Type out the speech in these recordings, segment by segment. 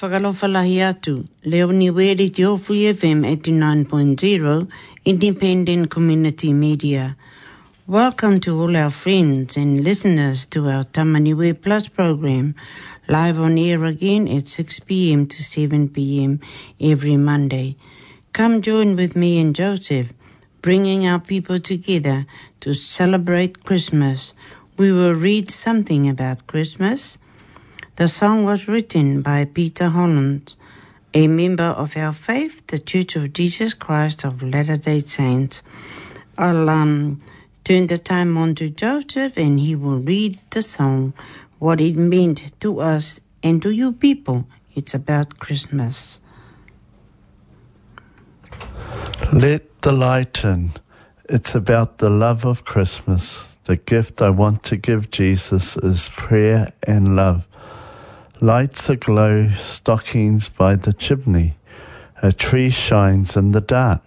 whakalofa atu. Leo ni weri te Ofu FM 89.0 Independent Community Media. Welcome to all our friends and listeners to our Tamaniwe Plus program, live on air again at 6 p.m. to 7 p.m. every Monday. Come join with me and Joseph, bringing our people together to celebrate Christmas. We will read something about Christmas the song was written by Peter Holland, a member of our faith, the Church of Jesus Christ of Latter-day Saints. I'll um, turn the time on to Joseph and he will read the song, what it meant to us and to you people. It's about Christmas. Let the light in. It's about the love of Christmas. The gift I want to give Jesus is prayer and love. Lights aglow stockings by the chimney. A tree shines in the dark.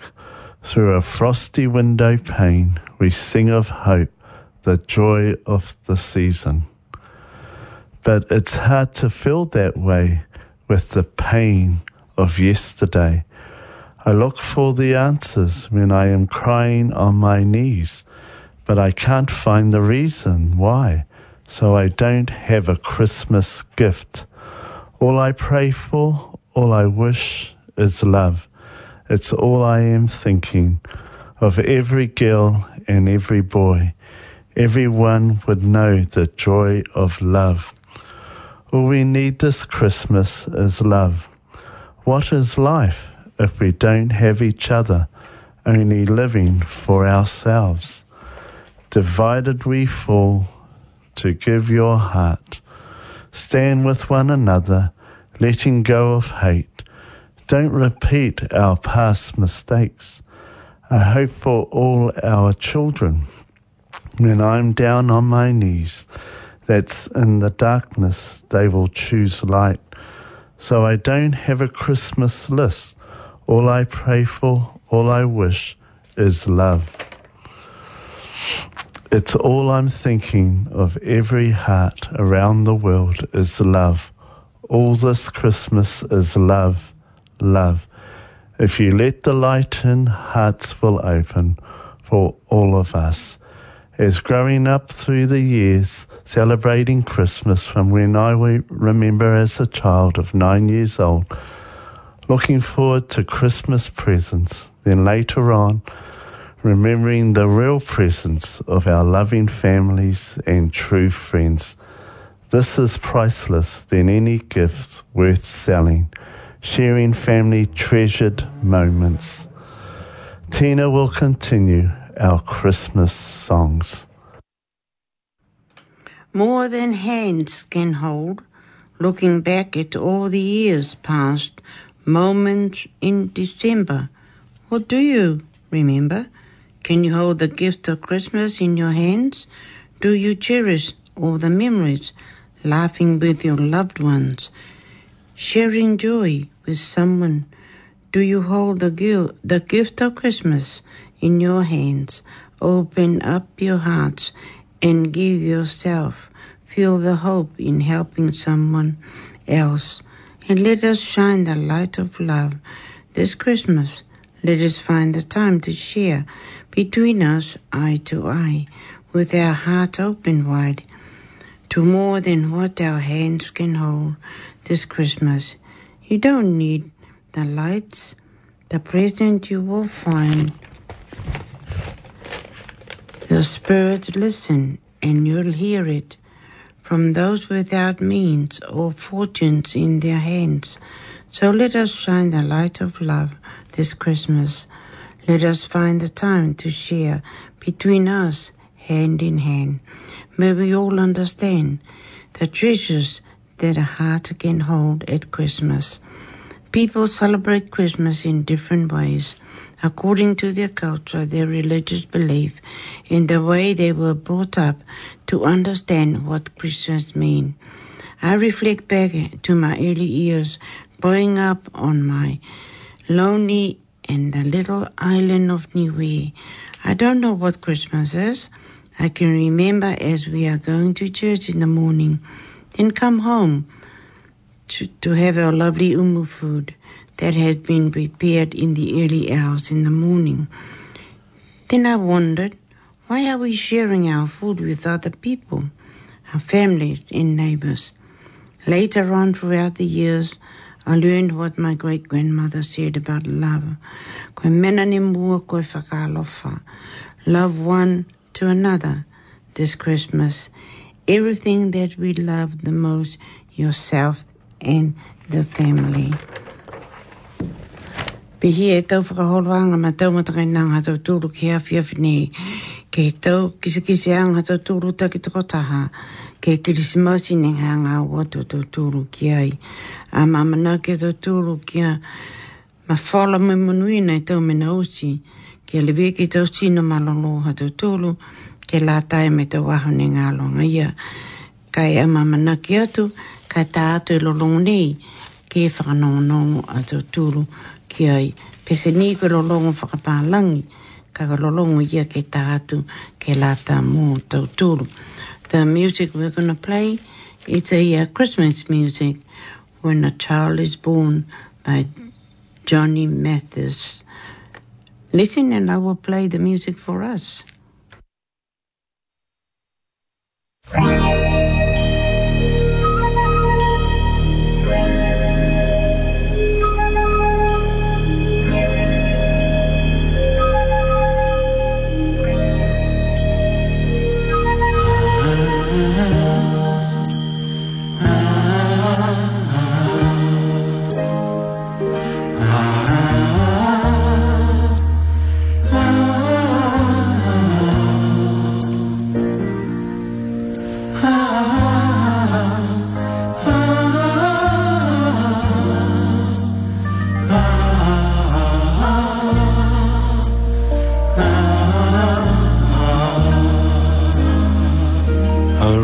Through a frosty window pane, we sing of hope, the joy of the season. But it's hard to feel that way with the pain of yesterday. I look for the answers when I am crying on my knees, but I can't find the reason why, so I don't have a Christmas gift. All I pray for, all I wish is love. It's all I am thinking of every girl and every boy. Everyone would know the joy of love. All we need this Christmas is love. What is life? if we don't have each other, only living for ourselves. Divided we fall to give your heart. Stand with one another, letting go of hate. Don't repeat our past mistakes. I hope for all our children, when I'm down on my knees, that's in the darkness they will choose light. So I don't have a Christmas list all I pray for, all I wish is love. It's all I'm thinking of every heart around the world is love. All this Christmas is love, love. If you let the light in, hearts will open for all of us. As growing up through the years, celebrating Christmas from when I remember as a child of nine years old, looking forward to Christmas presents, then later on, remembering the real presence of our loving families and true friends. This is priceless than any gifts worth selling, sharing family treasured moments. Tina will continue our Christmas songs. More than hands can hold, looking back at all the years past moments in December. What do you remember? Can you hold the gift of Christmas in your hands? Do you cherish all the memories, laughing with your loved ones, sharing joy with someone? Do you hold the, the gift of Christmas in your hands? Open up your hearts and give yourself. Feel the hope in helping someone else and let us shine the light of love this Christmas. Let us find the time to share between us eye to eye with our heart open wide to more than what our hands can hold this Christmas. You don't need the lights, the present you will find. The Spirit listen and you'll hear it from those without means or fortunes in their hands. So let us shine the light of love this Christmas. Let us find the time to share between us hand in hand. May we all understand the treasures that a heart can hold at Christmas. People celebrate Christmas in different ways according to their culture, their religious belief, and the way they were brought up to understand what Christians mean. I reflect back to my early years growing up on my lonely and the little island of Niue. I don't know what Christmas is. I can remember as we are going to church in the morning, then come home to, to have our lovely umu food that has been prepared in the early hours in the morning. Then I wondered, why are we sharing our food with other people, our families and neighbors? Later on throughout the years, I learned what my great grandmother said about love. Koe mena ni mua koe whakalofa. Love one to another this Christmas. Everything that we love the most, yourself and the family. Be here e tau whakaholoanga ma tau matakai nang hatau tūru ki hawhi hawhi nei. Kei tau kisa ang hatau tūru. Kei ang hatau tūru takitokotaha. Ke kirisimasi ni ngā ngā watu tō tūru ki ai. A mamana ke tō tūru ki a ma whala me manui nei tau mena usi. Ke lewe ki tau sino malolo ha tō tūru. Ke la tai me tau waho ni ngā longa ia. Kai a mamana ki atu. Kai tā atu e lolongu nei. Ke whakanongonongo a tō tūru ki ai. Pese ni ko lolongo whakapālangi, ka ka lolongo ia ke tātu ke lata mō tauturu. The music we're going to play is a uh, Christmas music when a child is born by Johnny Mathis. Listen and I will play the music for us.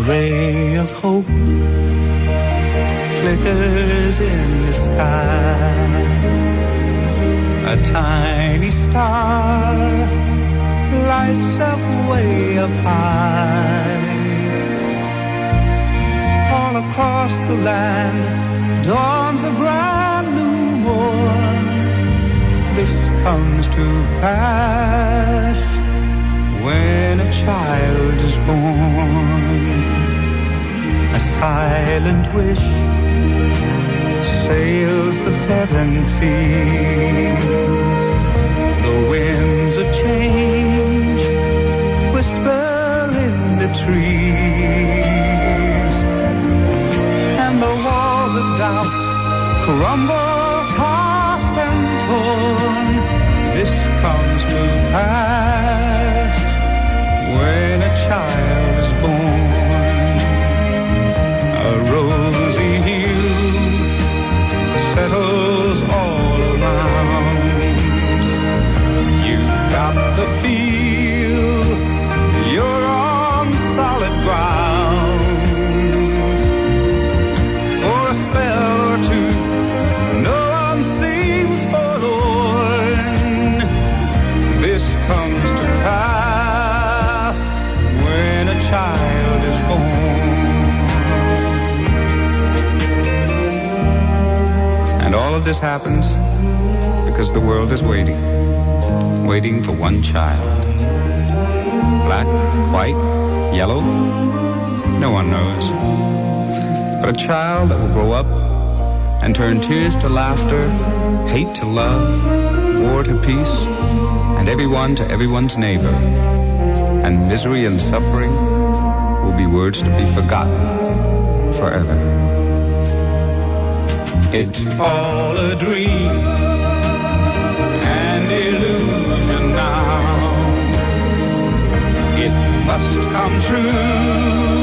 Ray of hope flickers in the sky. A tiny star lights up way up high. All across the land dawns a brand new morn. This comes to pass when a child is born. A silent wish sails the seven seas. The winds of change whisper in the trees. And the walls of doubt crumble, tossed and torn. This comes to pass when this happens because the world is waiting, waiting for one child. Black, white, yellow, no one knows. But a child that will grow up and turn tears to laughter, hate to love, war to peace, and everyone to everyone's neighbor. And misery and suffering will be words to be forgotten forever. It's all a dream, an illusion now. It must come true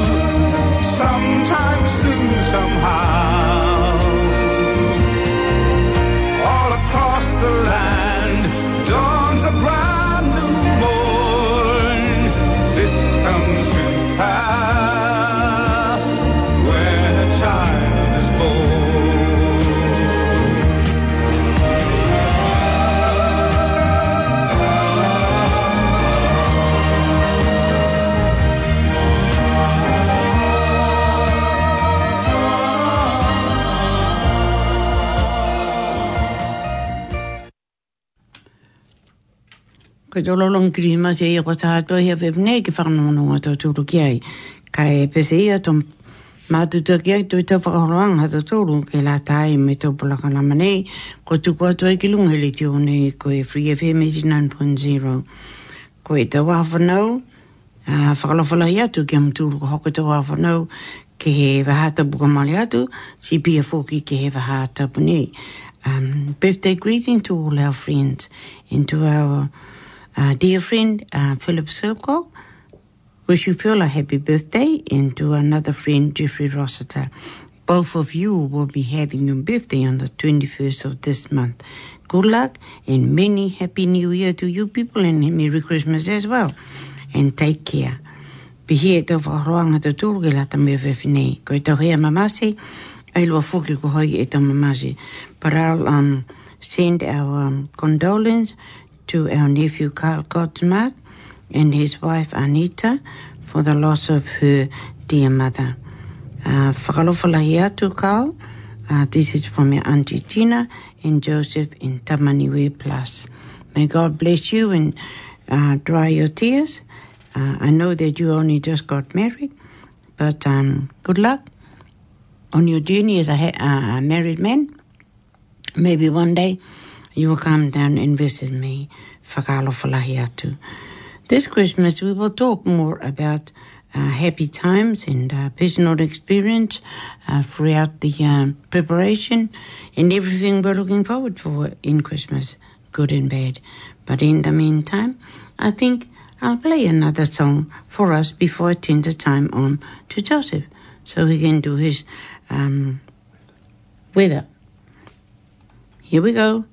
sometime soon, somehow. Ko te ololong Christmas e ia ko tātua hea whewne ki whakanono tō tūru ki ai. Ka e pese ia tō mātuta ki ai tō i tau whakaroanga tō tūru ke la tāi me tō pulaka lama nei. Ko tuku atu ai ki lunga heli te o nei ko e Free FM 89.0. Ko e tau whawhanau, uh, whakalawhala i atu ki am tūru ko hoko tau whawhanau ke he wahata buka mali atu, si pia fōki ke he wahata puni. Um, birthday greeting to all our friends and to our uh, dear friend uh, Philip Silcock. Wish you feel a happy birthday and to another friend Jeffrey Rossiter. Both of you will be having your birthday on the 21st of this month. Good luck and many happy new year to you people and Merry Christmas as well. And take care. Pihi e tau whakaroanga te tūru ke lata me whewhinei. Ko e tau hea mamase, ai lua fuki ko hoi e tau mamase. But I'll um, send our um, condolence to our nephew Carl Gottsmark and his wife Anita for the loss of her dear mother. Uh, Uh, this is from your Auntie Tina and Joseph in Tamaniwe Plus. May God bless you and uh, dry your tears. Uh, I know that you only just got married, but um, good luck on your journey as a ha- uh, married man. Maybe one day you will come down and visit me. This Christmas we will talk more about uh, happy times and uh, personal experience uh, throughout the um, preparation and everything we're looking forward for in Christmas, good and bad. But in the meantime, I think I'll play another song for us before I turn the time on to Joseph so he can do his um, weather. Here we go.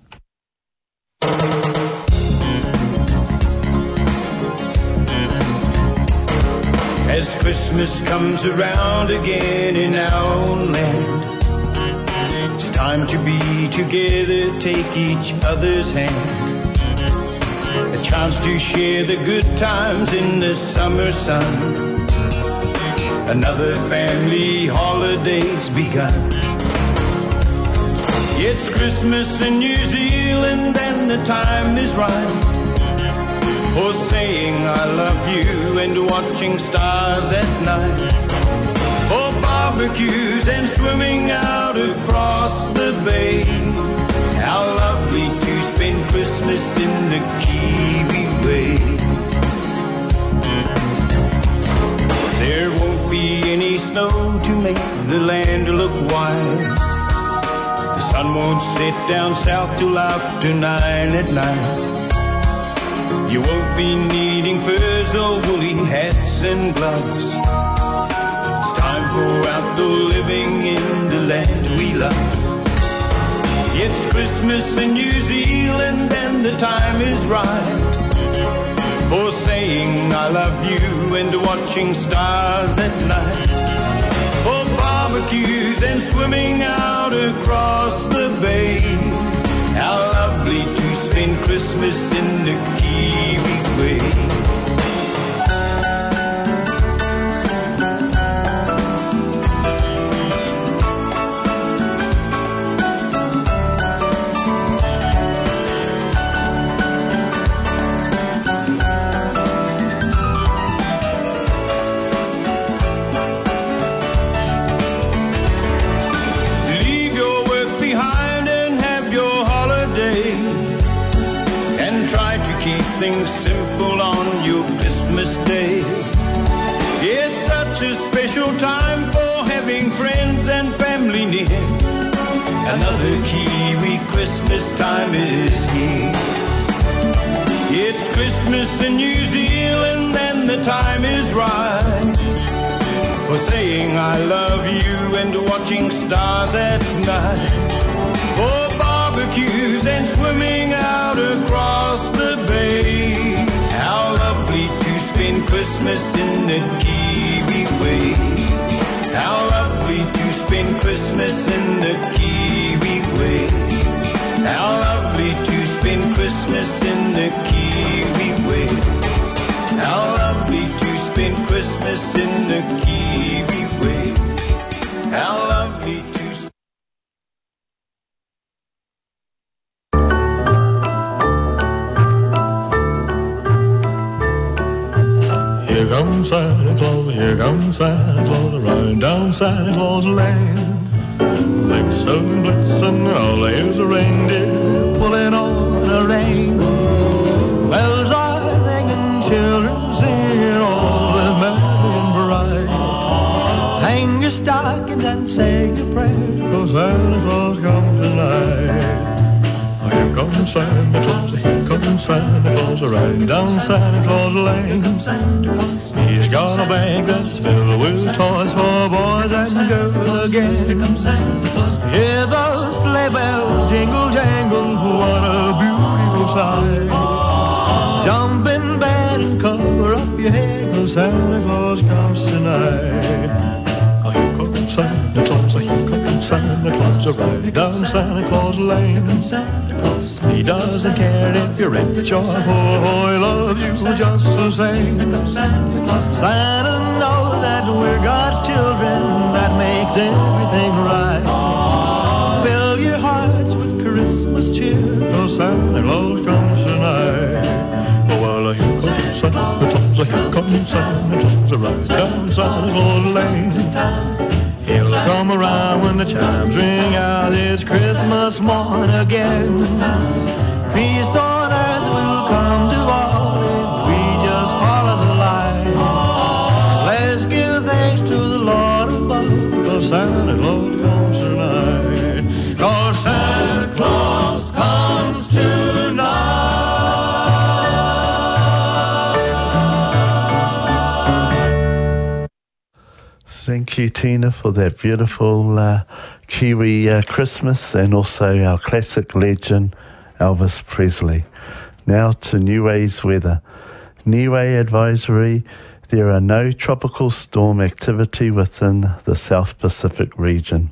As Christmas comes around again in our own land, it's time to be together, take each other's hand. A chance to share the good times in the summer sun. Another family holiday's begun. It's Christmas in New Zealand and the time is right for saying I love you and watching stars at night. For barbecues and swimming out across the bay. How lovely to spend Christmas in the Kiwi way. There won't be any snow to make the land look white. Sun won't sit down south till after nine at night. You won't be needing furs or woolly hats and gloves. It's time for outdoor living in the land we love. It's Christmas in New Zealand and the time is right for saying I love you and watching stars at night. Barbecues and swimming out across the bay. How lovely to spend Christmas in the Kiwi way. Another Kiwi Christmas time is here. It's Christmas in New Zealand and the time is right for saying I love you and watching stars at night. For barbecues and swimming out Santa Claus, here comes Santa Claus, riding down Santa Claus Lane. Blitzen, blitzen, all there's a reindeer pulling on a rein. Bells are ringing, children singing, all is merry and bright. Hang your stockings and say your prayers, 'cause Santa Claus comes tonight. Here comes Santa Claus, comes Santa Claus, riding down Santa Claus Lane. He's got a bag that's filled with toys for boys and girls again. Hear those sleigh bells jingle jangle, what a beautiful sight. Jump in bed and cover up your head, 'cause Santa Claus comes tonight. Oh, here comes Santa Claus, oh, here comes Santa Claus, riding down Santa Claus Lane. He doesn't care if you're rich or poor, oh, he loves you just the same. Santa knows that we're God's children, that makes everything right. fill your hearts with Christmas cheer, cause Santa Claus comes tonight. Oh, well, here comes Santa Claus, here comes Santa Claus, right down Santa Claus Lane. He'll come around when the chimes ring out, it's Christmas morn again. Peace Thank you, Tina, for that beautiful uh, Kiwi uh, Christmas and also our classic legend, Elvis Presley. Now to Niue's weather. Niue advisory. There are no tropical storm activity within the South Pacific region.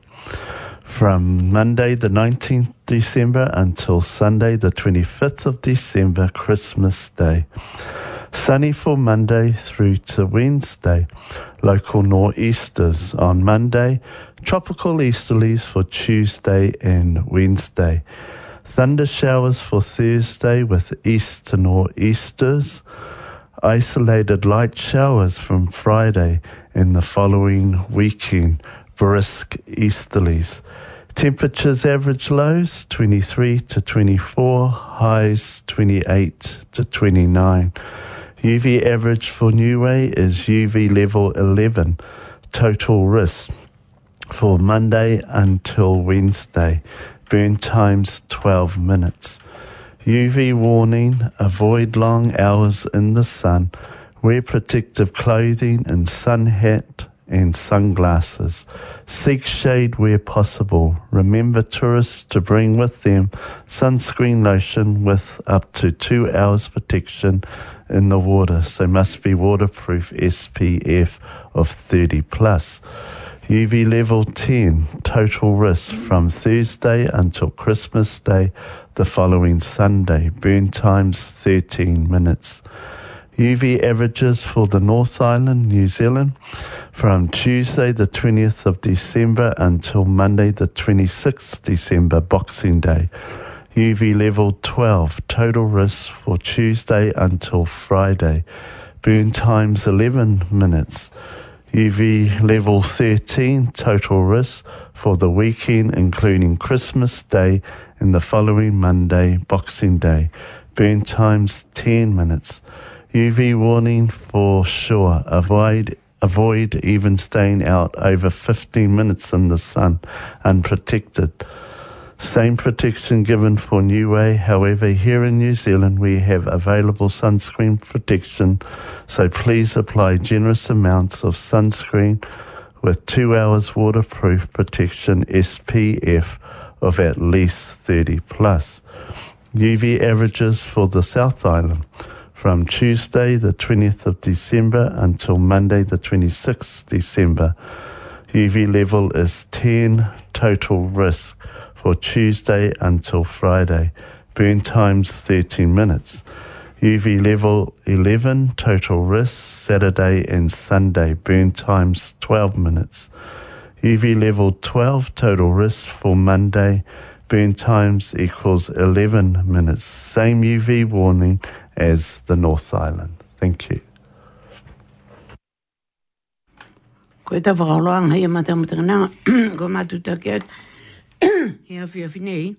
From Monday the 19th December until Sunday the 25th of December, Christmas Day. Sunny for Monday through to Wednesday. Local nor'easters on Monday. Tropical easterlies for Tuesday and Wednesday. Thunder showers for Thursday with east to nor'easters. Isolated light showers from Friday and the following weekend. Brisk easterlies. Temperatures average lows 23 to 24, highs 28 to 29. UV average for New Way is UV level 11. Total risk for Monday until Wednesday. Burn times 12 minutes. UV warning, avoid long hours in the sun. Wear protective clothing and sun hat and sunglasses. Seek shade where possible. Remember tourists to bring with them sunscreen lotion with up to two hours protection in the water, so must be waterproof SPF of 30 plus. UV level 10, total risk from Thursday until Christmas Day, the following Sunday. Burn times 13 minutes. UV averages for the North Island, New Zealand, from Tuesday the 20th of December until Monday the 26th December, Boxing Day. UV level 12, total risk for Tuesday until Friday. Burn times 11 minutes. UV level 13, total risk for the weekend, including Christmas Day and the following Monday, Boxing Day. Burn times 10 minutes. UV warning for sure. Avoid avoid even staying out over 15 minutes in the sun unprotected. Same protection given for Niue. However, here in New Zealand, we have available sunscreen protection, so please apply generous amounts of sunscreen with two hours waterproof protection SPF of at least 30 plus. UV averages for the South Island from Tuesday, the 20th of December, until Monday, the 26th December. UV level is 10, total risk for Tuesday until Friday. Burn times 13 minutes. UV level 11, total risk, Saturday and Sunday. Burn times 12 minutes. UV level 12, total risk for Monday. Burn times equals 11 minutes. Same UV warning as the North Island. Thank you. Koe ko matu he awhi awhi nei,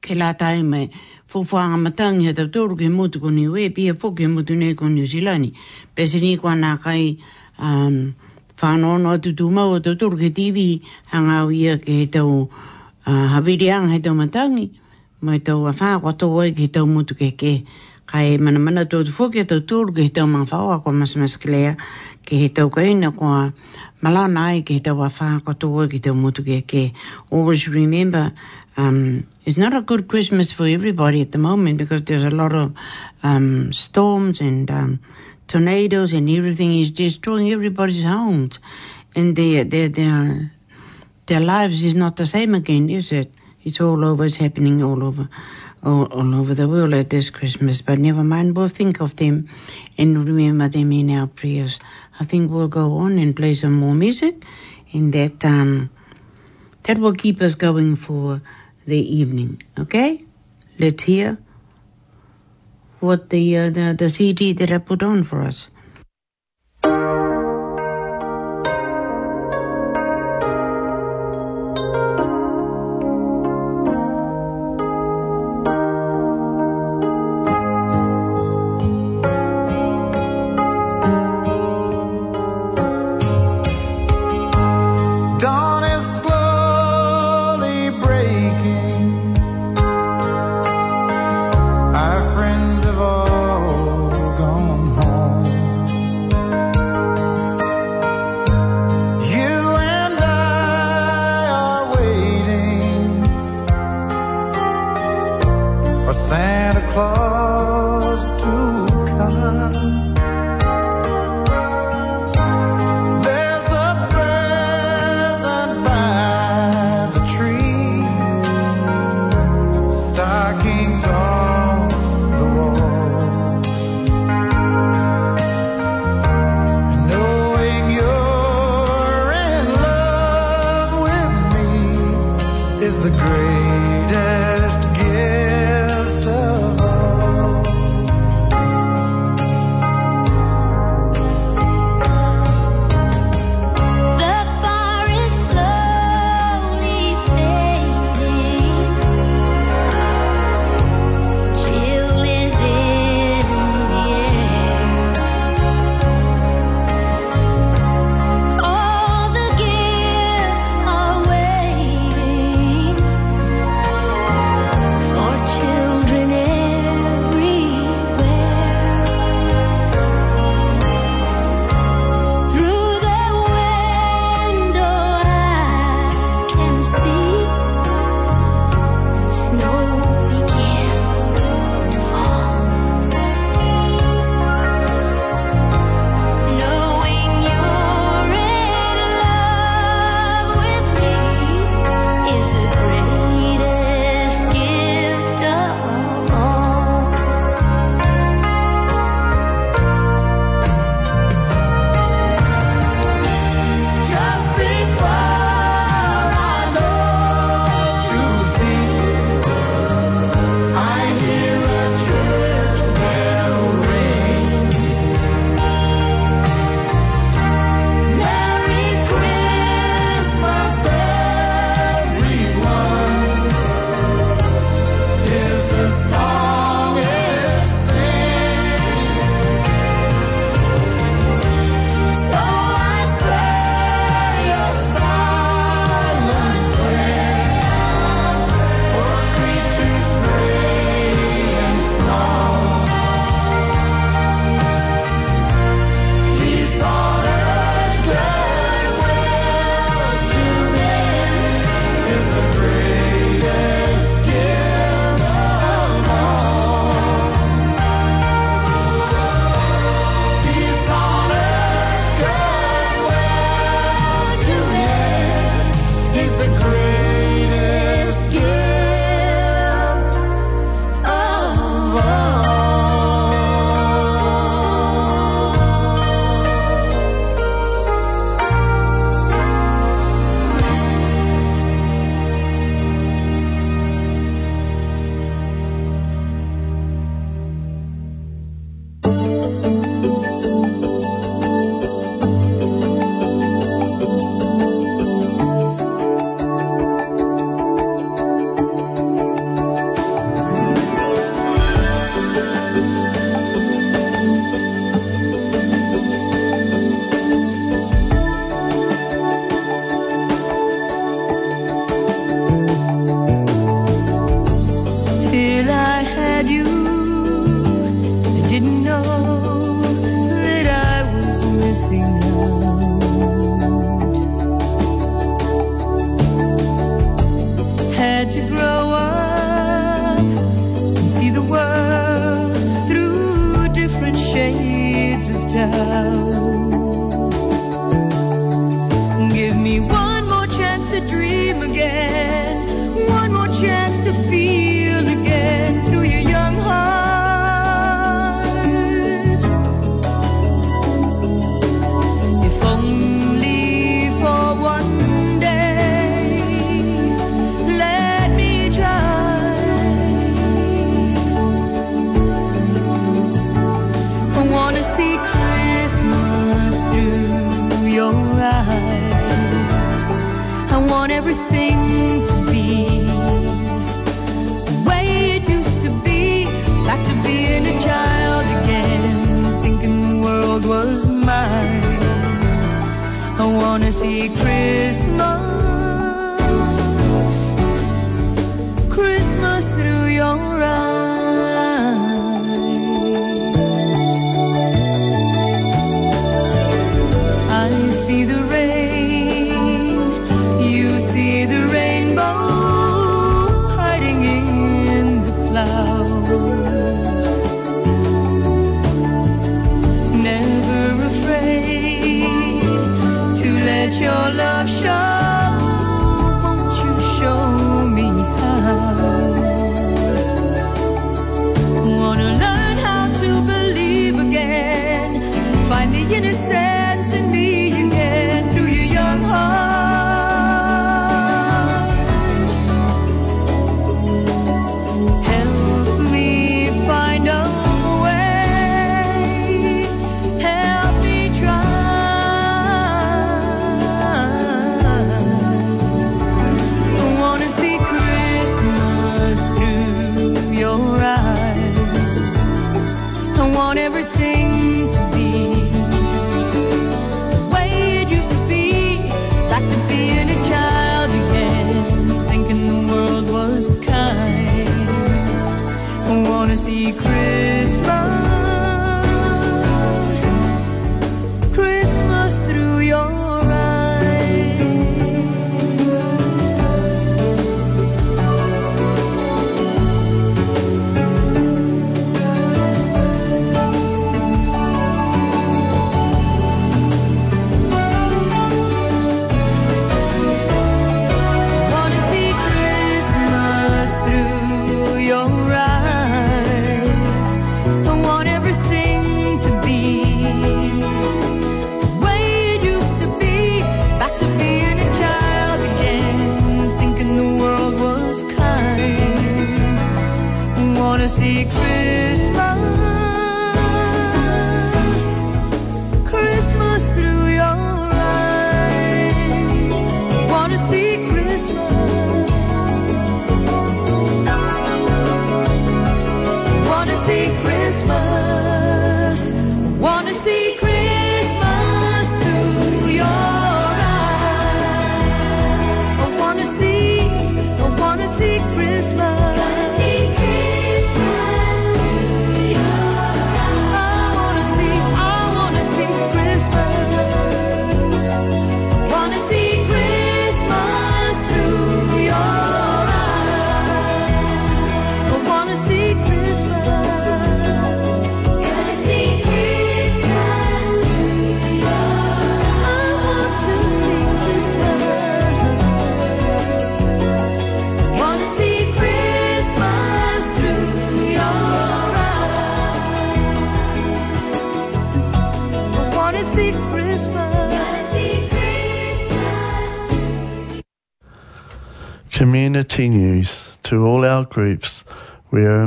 ke la tae mai, fufuanga matangi he tau tōru ke mutu ko niwe, pia fuki he mutu nei ko New Zealand. Pese ni kua nā kai, um, whanono atu tū mau tau tōru ke TV, hanga ia ke he tau uh, hawiriang he tau matangi, mai tau a whaa kwa tau ai ke he tau mutu ke ke, kai mana mana tō tu fuki tau tōru ke he tau mang whaua kwa masamasa ke he tau kaina kwa malana ai ke he tau a whaa kwa tau ai ke tau mutu ke ke. Always remember, um, it's not a good Christmas for everybody at the moment because there's a lot of um, storms and um, tornadoes and everything is destroying everybody's homes. And their, their, their, their lives is not the same again, is it? It's all over, it's happening all over. All, all over the world at this Christmas, but never mind, we'll think of them and remember them in our prayers. I think we'll go on and play some more music in that um, that will keep us going for the evening. Okay? Let's hear what the, uh, the, the CD that I put on for us.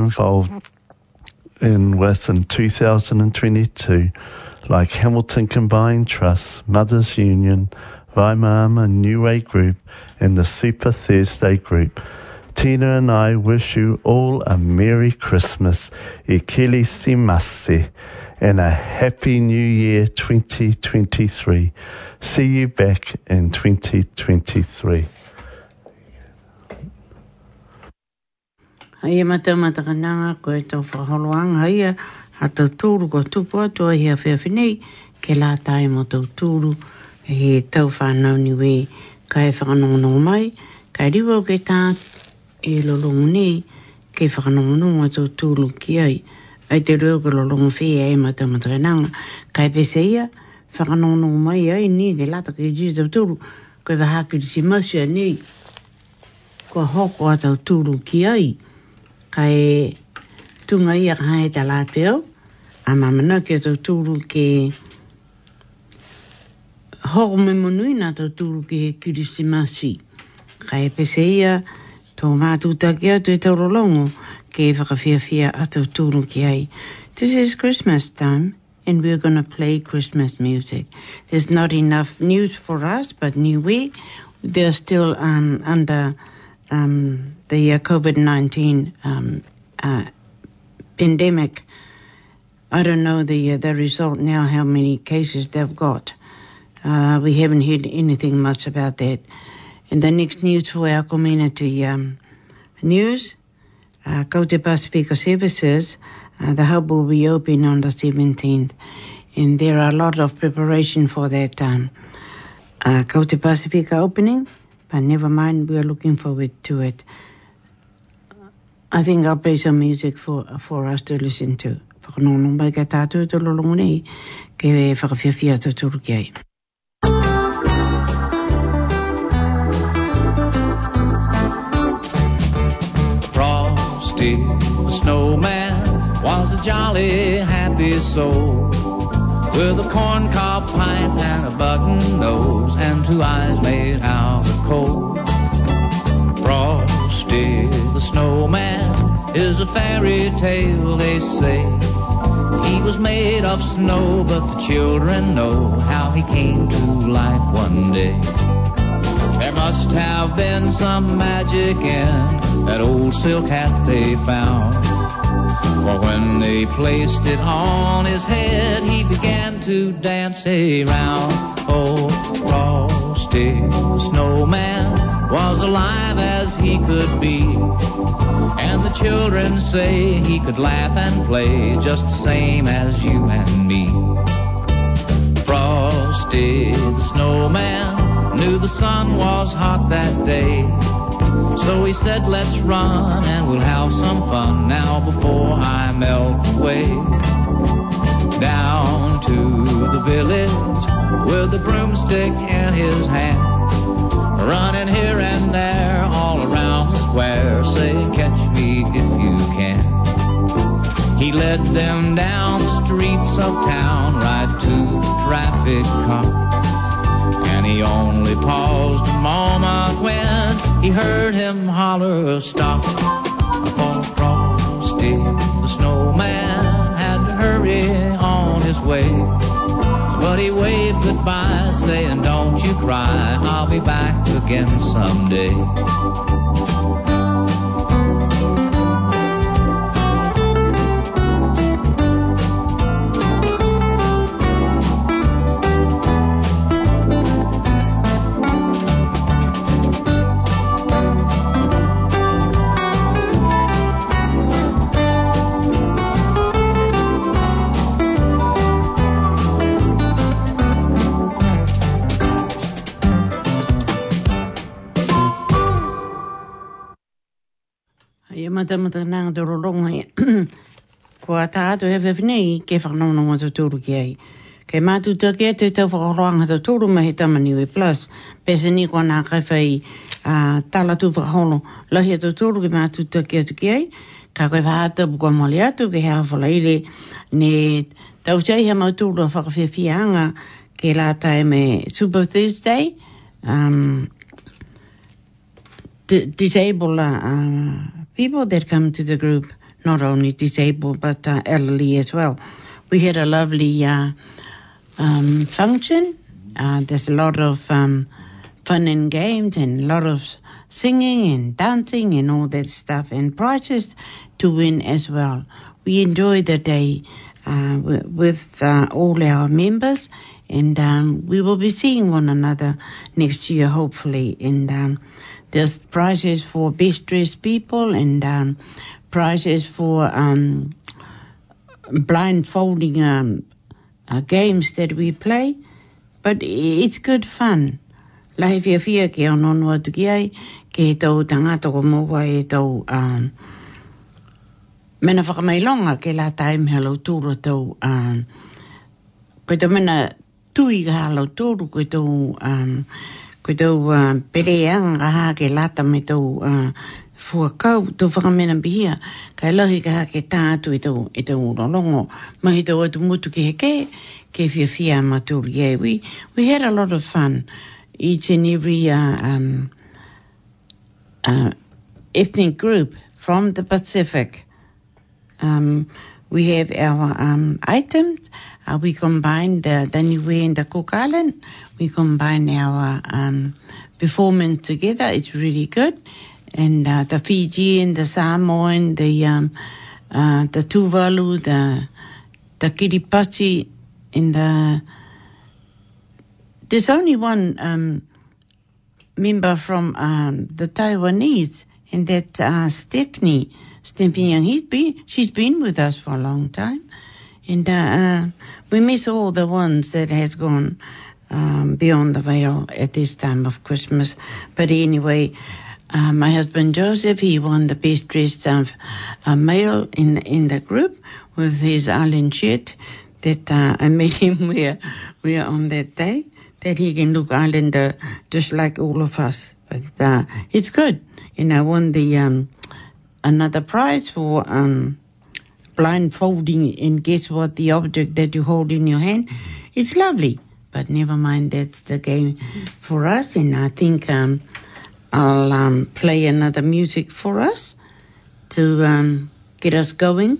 Involved in with in 2022, like Hamilton Combined Trust, Mothers Union, Vaimama New Way Group, and the Super Thursday Group. Tina and I wish you all a Merry Christmas, Ikili Simase, and a Happy New Year 2023. See you back in 2023. Hai e matau mata kananga ko e tau whaholoanga ia a tau tūru ko tupu atu a hea whea ke la tae mo tau tūru he tau whanau ni we ka e whakanongonongo mai ka riwa ke tā e lolongo nei ke whakanongonongo a tau tūru ki ai. Ai te reo ke lolongo whea e matau mata kananga. Ka e pese ia whakanongonongo mai ai ni ke lata ke jiri tau tūru koe wahakiri si masia nei kua hoko a tau tūru ki ai kai tunga ia ka hae tala lāteo, a mamana ke tau tūru ke hoko me monui nā tau tūru ke kirisi masi. Kai pese ia tō mātū take atu e tau rolongo ke e whakawhiawhia a tau tūru ki ai. This is Christmas time and we're going to play Christmas music. There's not enough news for us, but New we, they're still um, under um, the uh, COVID 19 um, uh, pandemic. I don't know the uh, the result now, how many cases they've got. Uh, we haven't heard anything much about that. And the next news for our community um, news, uh, Pacifica Services, uh, the hub will be open on the 17th. And there are a lot of preparation for that um, uh, Pacifica opening, but never mind, we are looking forward to it. I think I'll play some music for for us to listen to. Whakanono mai ka tātou te lolongo nei, ke whakawhiawhia te turu ki ai. Frosty the snowman was a jolly happy soul with a corncob pipe and a button nose and two eyes made out a fairy tale, they say. He was made of snow, but the children know how he came to life one day. There must have been some magic in that old silk hat they found. For when they placed it on his head, he began to dance around. Oh, Frosty the snowman was alive as he could be. And the children say he could laugh and play just the same as you and me. Frosty the snowman knew the sun was hot that day. So he said, let's run and we'll have some fun now before I melt away. Down to the village with a broomstick in his hand. Running here square, saying, catch me if you can. He led them down the streets of town right to the traffic cop. And he only paused a moment when he heard him holler, stop. For Frosty the snowman had to hurry on his way. But he waved goodbye, saying, don't you cry, I'll be back again someday. Ia mata mata nanga te roronga ia. Kua tātou e whewhinei ke whanono te tūru ki ai. Kei mātu take te tau whakaroanga te ma he tamani tamaniwe plus. Pese ni kua nā kai whai uh, tala tu whakaholo lahi te tūru ki mātu take atu ki ai. Ka koe whaata bukua mole atu ke hea whalaile ne tau chai he mautūru a whakawhiawhianga ke la tae me Super Thursday. Um, disable uh, people that come to the group, not only disabled but uh, elderly as well. We had a lovely uh, um, function. Uh, there's a lot of um, fun and games and a lot of singing and dancing and all that stuff and prizes to win as well. We enjoy the day uh, with uh, all our members and um, we will be seeing one another next year hopefully and um, there's prizes for best dressed people and um, prizes for um, blindfolding um, uh, games that we play. But it's good fun. Lahi fia fia ke ono noa tuki ai, ke tau tangata ko moa e tau um, mena whakamailonga ke la taim he lau tūra tau um, koe tau mena tui ka halau tūru koe tau um, koe tau uh, pereanga ha ke lata me tau uh, fuakau tau whakamena bihia kai lahi ka ha ke tātu e tau e tau urolongo mahi tau atu mutu ke heke ke fia fia maturi e. we, we had a lot of fun each and every uh, um, uh, ethnic group from the Pacific um, we have our um, items. Uh, we combine the, Niue and the Cook Island. We combine our um, performance together. It's really good. And uh, the Fijian, the Samoan, the um, uh, the Tuvalu, the the Kiribati, and the there's only one um, member from um, the Taiwanese, and that's uh, Stephanie. Stephanie Young. He's been, she's been with us for a long time, and uh, uh, we miss all the ones that has gone um, beyond the veil at this time of Christmas. But anyway, uh, my husband Joseph, he won the best dressed uh, uh, male in in the group with his island shirt that uh, I made him wear, wear on that day. That he can look islander just like all of us. But uh, it's good. And I won the um, another prize for um, blindfolding and guess what the object that you hold in your hand. is lovely. But never mind, that's the game for us. And I think um, I'll um, play another music for us to um, get us going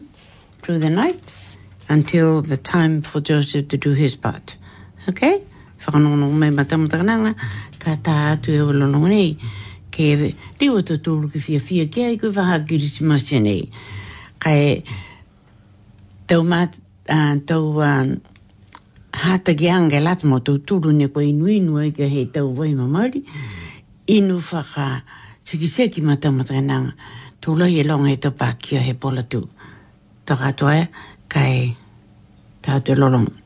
through the night until the time for Joseph to do his part. Okay? Nei, tau mat, uh, tau uh, hata ki anga lata mo tau tūru ne koe inu inu ai ka hei tau wai mamari, inu whaka seki seki matamatananga, tūlahi e longa e tau pākia he pola tū. Tau katoa e, kai tātou lolonga.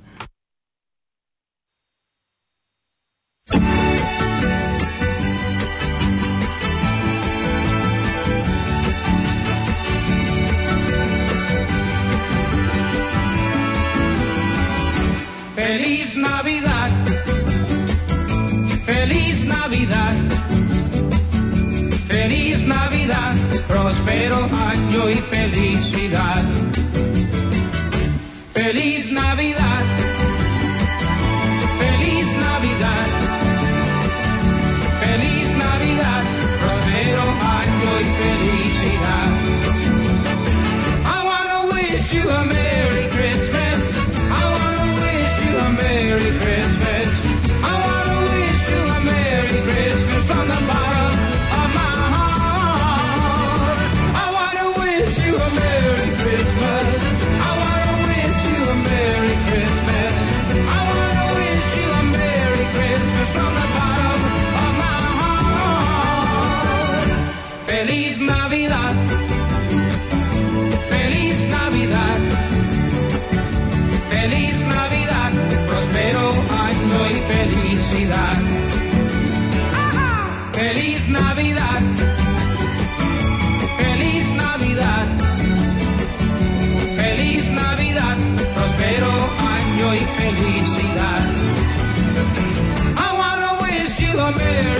Wish you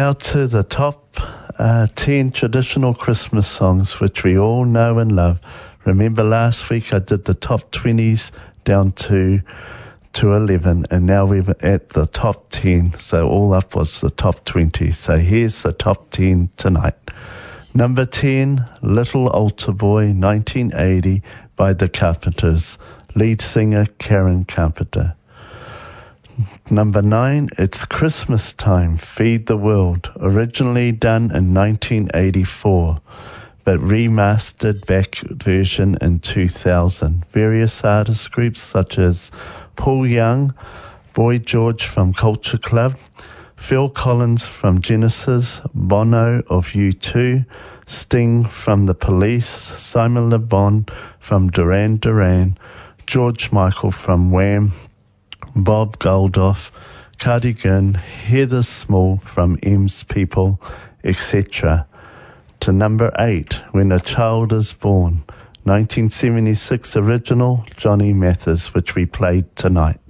Now to the top uh, 10 traditional Christmas songs which we all know and love. Remember last week I did the top 20s down to to 11 and now we're at the top 10 so all up was the top 20 so here's the top 10 tonight. Number 10 little altar boy 1980 by the carpenters. Lead singer karen carpenter. Number nine, It's Christmas Time, Feed the World, originally done in 1984, but remastered back version in 2000. Various artist groups such as Paul Young, Boy George from Culture Club, Phil Collins from Genesis, Bono of U2, Sting from The Police, Simon Le Bon from Duran Duran, George Michael from Wham, Bob Geldof, Cardigan, Heather Small from M's People, etc. To number eight, When a Child is Born, 1976 original, Johnny Mathis, which we played tonight.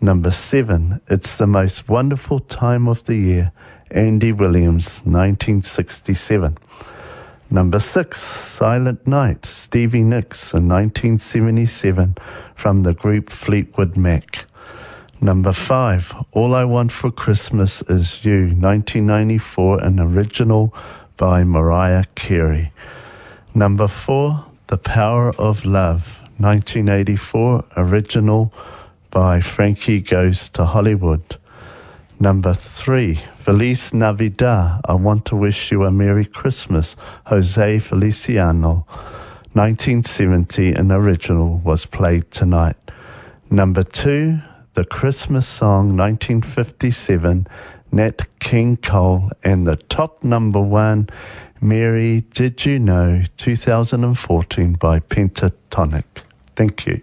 Number seven, It's the Most Wonderful Time of the Year, Andy Williams, 1967. Number six, Silent Night, Stevie Nicks in 1977 from the group Fleetwood Mac. Number five, All I Want for Christmas Is You, 1994, an original by Mariah Carey. Number four, The Power of Love, 1984, original by Frankie Goes to Hollywood. Number three, Feliz Navidad, I Want to Wish You a Merry Christmas, Jose Feliciano. 1970, an original, was played tonight. Number two, The Christmas Song, 1957, Nat King Cole, and the top number one, Mary Did You Know, 2014 by Pentatonix. Thank you.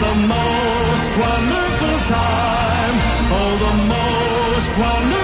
The most wonderful time. Oh, the most wonderful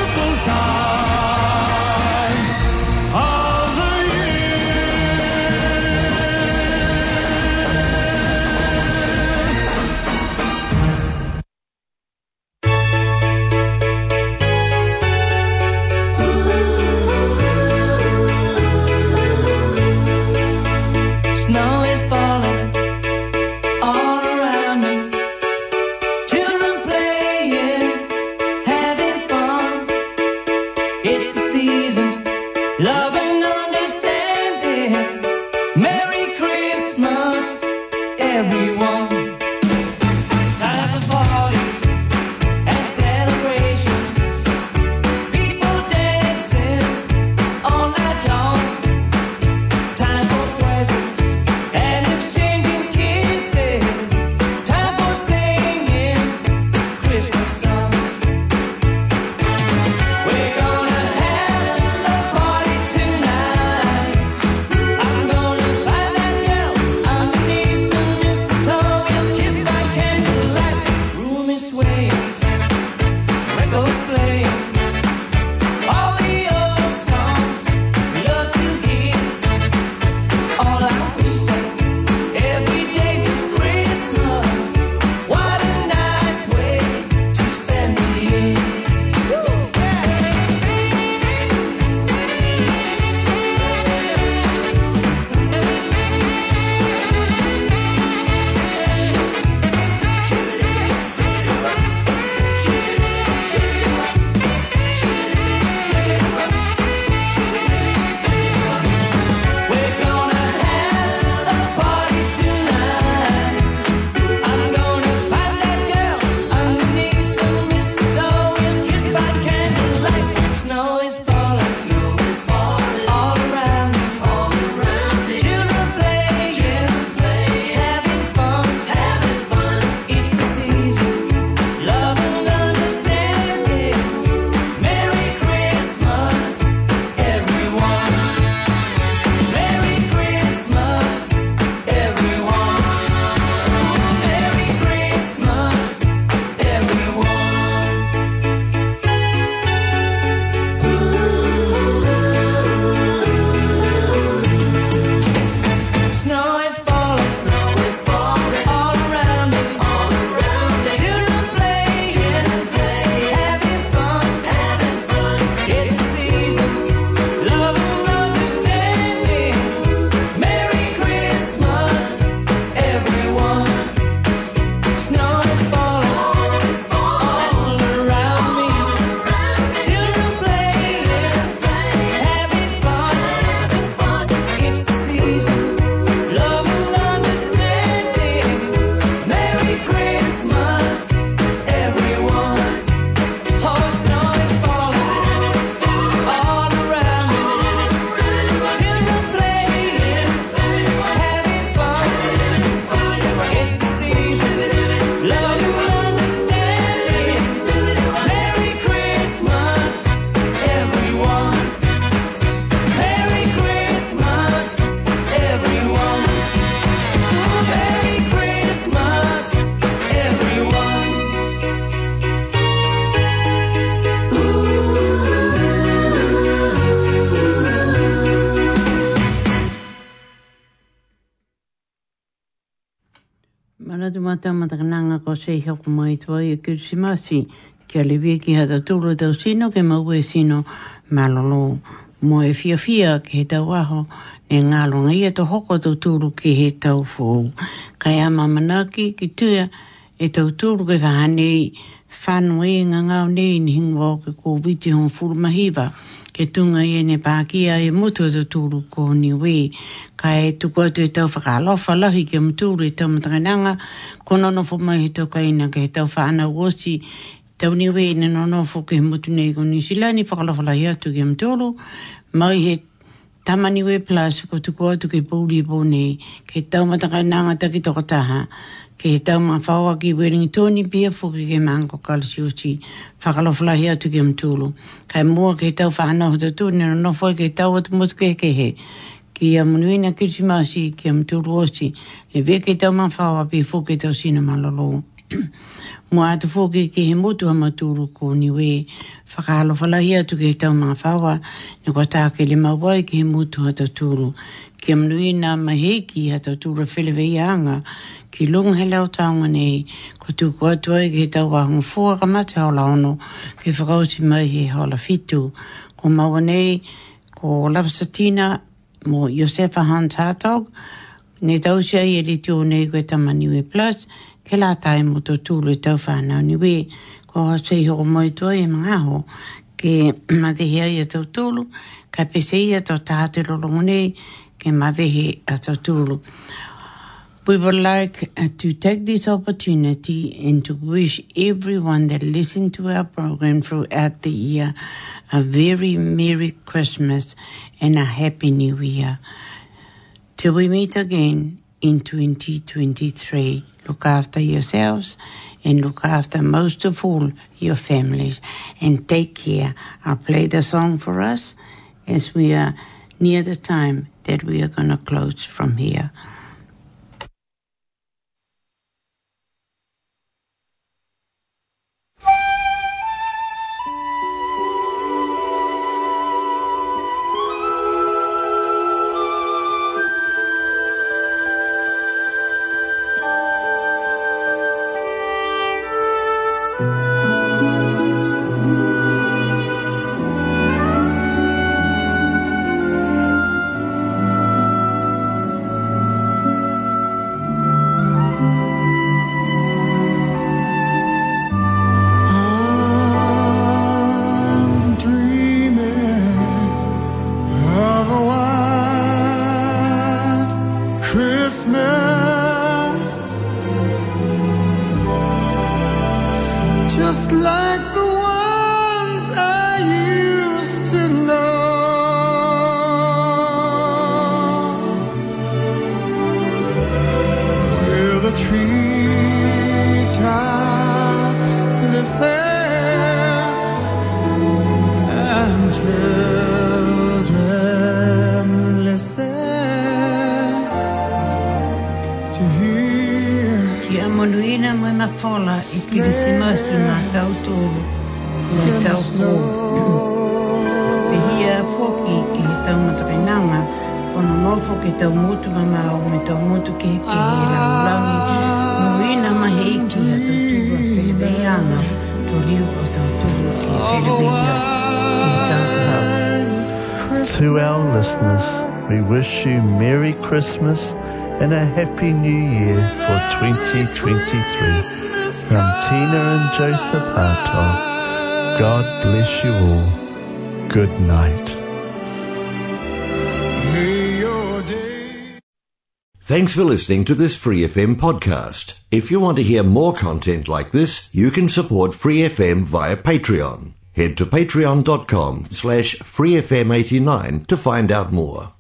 hoko mai tua i kirisimasi kia lewe ki hata tūru tau sino ke maue sino malolo. Mo e fia fia ke he tau aho e ngalo ngai e to hoko tau tūru ke he tau fōu. Kai a mamanaki ki tua e tau tūru ke whahanei whanu e ngā nei ni hingwa o ke ko witi hon furu mahiwa ke tunga i ne pākia e mutu tu tūru ko ni we. E tuku atu e tau whakalofa lahi ke mutūru e tau matakananga. Kono no fo mai he tau kaina ke he tau whaana wosi. Tau ni we ne no no fo ke he mutu nei ko ni silani whakalofa lahi atu ke mutūru. Mai he tamani we plus ko tuku atu ke pūri pōne ke tau matakananga taki toko taha ke he tau ma whaua ki wering tōni pia fuki ke mango kalsi whakaloflahi atu ke mtulu. Kai mua ke he tau whanau ho tūni no no fwoi ke he tau atu mutu ke ke he. Ki a munuina kirisimasi ki a mtulu osi. Le ve ke tau ma whaua pia fuki tau sina malolo. Mua atu fuki ke he mutu ha maturu ko ni we atu ke he tau ma whaua. Ni kwa tā ke le mawai ke he mutu ha tau tūru. Ki a munuina maheki ha tau tūra whilewe anga ki lunga he leo taonga nei, ko tu kua atu ai ki tau wahunga fua ka mate hola ono, ki whakauti mai he hola fitu. Ko maua nei, ko Lafsatina mo Josefa Hans Hartog, ne tau sia i e li tū nei koe tamaniwe plus, ke la tae mo tō tūlu tau whānau niwe, ko ha sei hoko moi tua e mga ho, ke mawehea i a tautulu, ka pese i a tau tāte lolongone, ke mawehe a tautulu. We would like uh, to take this opportunity and to wish everyone that listened to our program throughout the year a very Merry Christmas and a Happy New Year. Till we meet again in 2023, look after yourselves and look after most of all your families and take care. I'll play the song for us as we are near the time that we are going to close from here. Christmas and a Happy New Year for 2023. From Tina and Joseph Hartog, God bless you all. Good night. Thanks for listening to this Free FM podcast. If you want to hear more content like this, you can support Free FM via Patreon. Head to patreon.com slash freefm89 to find out more.